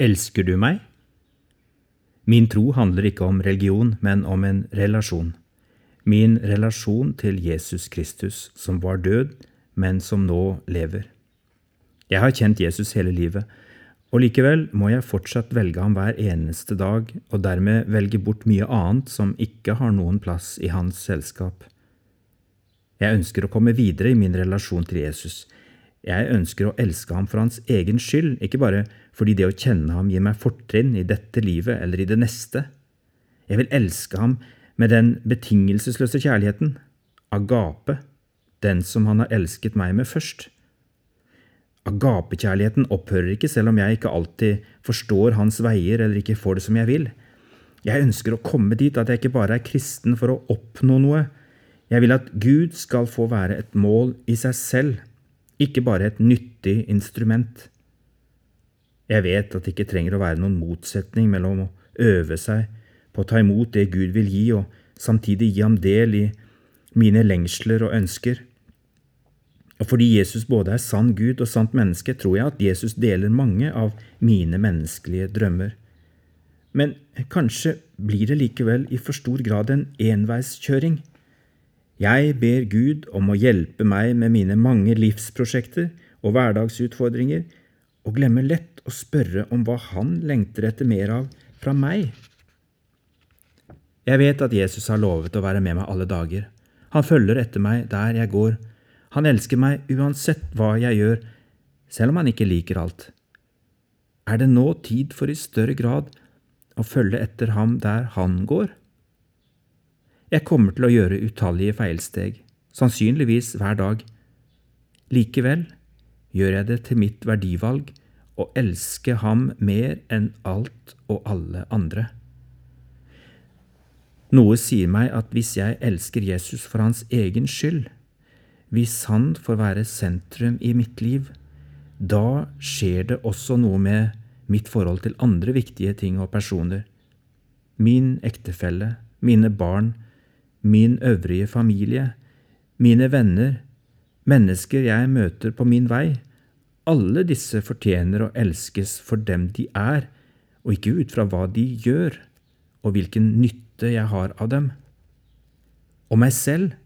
Elsker du meg? Min tro handler ikke om religion, men om en relasjon. Min relasjon til Jesus Kristus, som var død, men som nå lever. Jeg har kjent Jesus hele livet, og likevel må jeg fortsatt velge ham hver eneste dag, og dermed velge bort mye annet som ikke har noen plass i hans selskap. Jeg ønsker å komme videre i min relasjon til Jesus. Jeg ønsker å elske ham for hans egen skyld, ikke bare fordi det å kjenne ham gir meg fortrinn i dette livet eller i det neste. Jeg vil elske ham med den betingelsesløse kjærligheten, agape, den som han har elsket meg med først. Agapekjærligheten opphører ikke selv om jeg ikke alltid forstår hans veier eller ikke får det som jeg vil. Jeg ønsker å komme dit at jeg ikke bare er kristen for å oppnå noe. Jeg vil at Gud skal få være et mål i seg selv, ikke bare et nyttig instrument. Jeg vet at det ikke trenger å være noen motsetning mellom å øve seg på å ta imot det Gud vil gi, og samtidig gi ham del i mine lengsler og ønsker. Og fordi Jesus både er sann Gud og sant menneske, tror jeg at Jesus deler mange av mine menneskelige drømmer. Men kanskje blir det likevel i for stor grad en enveiskjøring. Jeg ber Gud om å hjelpe meg med mine mange livsprosjekter og hverdagsutfordringer, og glemmer lett å spørre om hva Han lengter etter mer av fra meg. Jeg vet at Jesus har lovet å være med meg alle dager. Han følger etter meg der jeg går, han elsker meg uansett hva jeg gjør, selv om han ikke liker alt. Er det nå tid for i større grad å følge etter ham der han går? Jeg kommer til å gjøre utallige feilsteg, sannsynligvis hver dag. Likevel gjør jeg det til mitt verdivalg å elske ham mer enn alt og alle andre. Noe sier meg at hvis jeg elsker Jesus for hans egen skyld, hvis Han får være sentrum i mitt liv, da skjer det også noe med mitt forhold til andre viktige ting og personer. Min ektefelle, mine barn, min øvrige familie, mine venner, mennesker jeg møter på min vei, alle disse fortjener å elskes for dem de er, og ikke ut fra hva de gjør, og hvilken nytte jeg har av dem. Og meg selv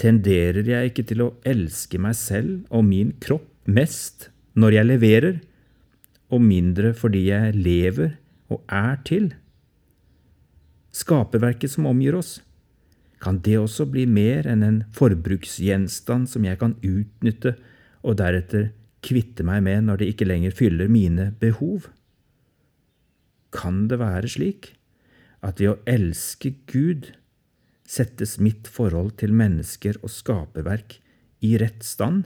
tenderer jeg ikke til å elske meg selv og min kropp mest når jeg leverer, og mindre fordi jeg lever og er til? Skaperverket som omgir oss, kan det også bli mer enn en forbruksgjenstand som jeg kan utnytte og deretter kvitte meg med når det ikke lenger fyller mine behov? Kan det være slik at ved å elske Gud settes mitt forhold til mennesker og skaperverk i rett stand?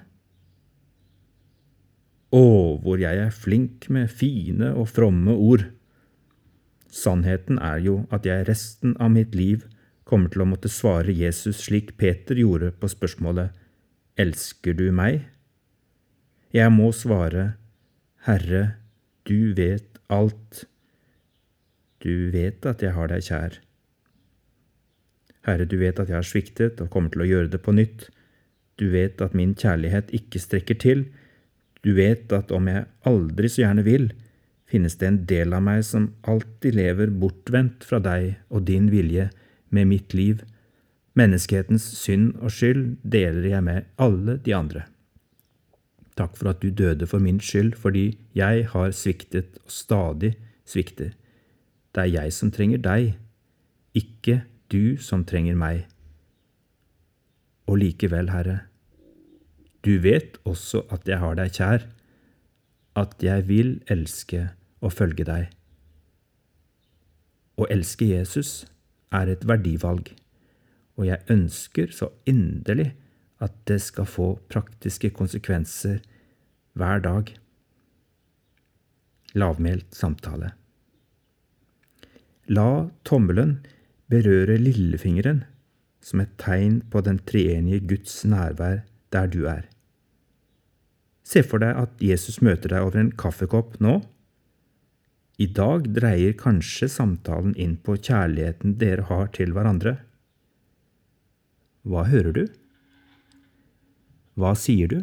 Å, hvor jeg er flink med fine og fromme ord! Sannheten er jo at jeg resten av mitt liv kommer til å måtte svare Jesus slik Peter gjorde på spørsmålet Elsker du meg? Jeg må svare Herre, du vet alt. Du vet at jeg har deg kjær. Herre, du vet at jeg har sviktet og kommer til å gjøre det på nytt. Du vet at min kjærlighet ikke strekker til. Du vet at om jeg aldri så gjerne vil, finnes det en del av meg som alltid lever bortvendt fra deg og din vilje med mitt liv. Menneskehetens synd og skyld deler jeg med alle de andre. Takk for at du døde for min skyld, fordi jeg har sviktet og stadig svikter. Det er jeg som trenger deg, ikke du som trenger meg. Og likevel, Herre, du vet også at jeg har deg kjær, at jeg vil elske og følge deg. Å elske Jesus er et verdivalg, og jeg ønsker så inderlig at det skal få praktiske konsekvenser hver dag. Lavmælt samtale. La tommelen berøre lillefingeren som et tegn på den treenige Guds nærvær der du er. Se for deg at Jesus møter deg over en kaffekopp nå. I dag dreier kanskje samtalen inn på kjærligheten dere har til hverandre. Hva hører du? Hva sier du?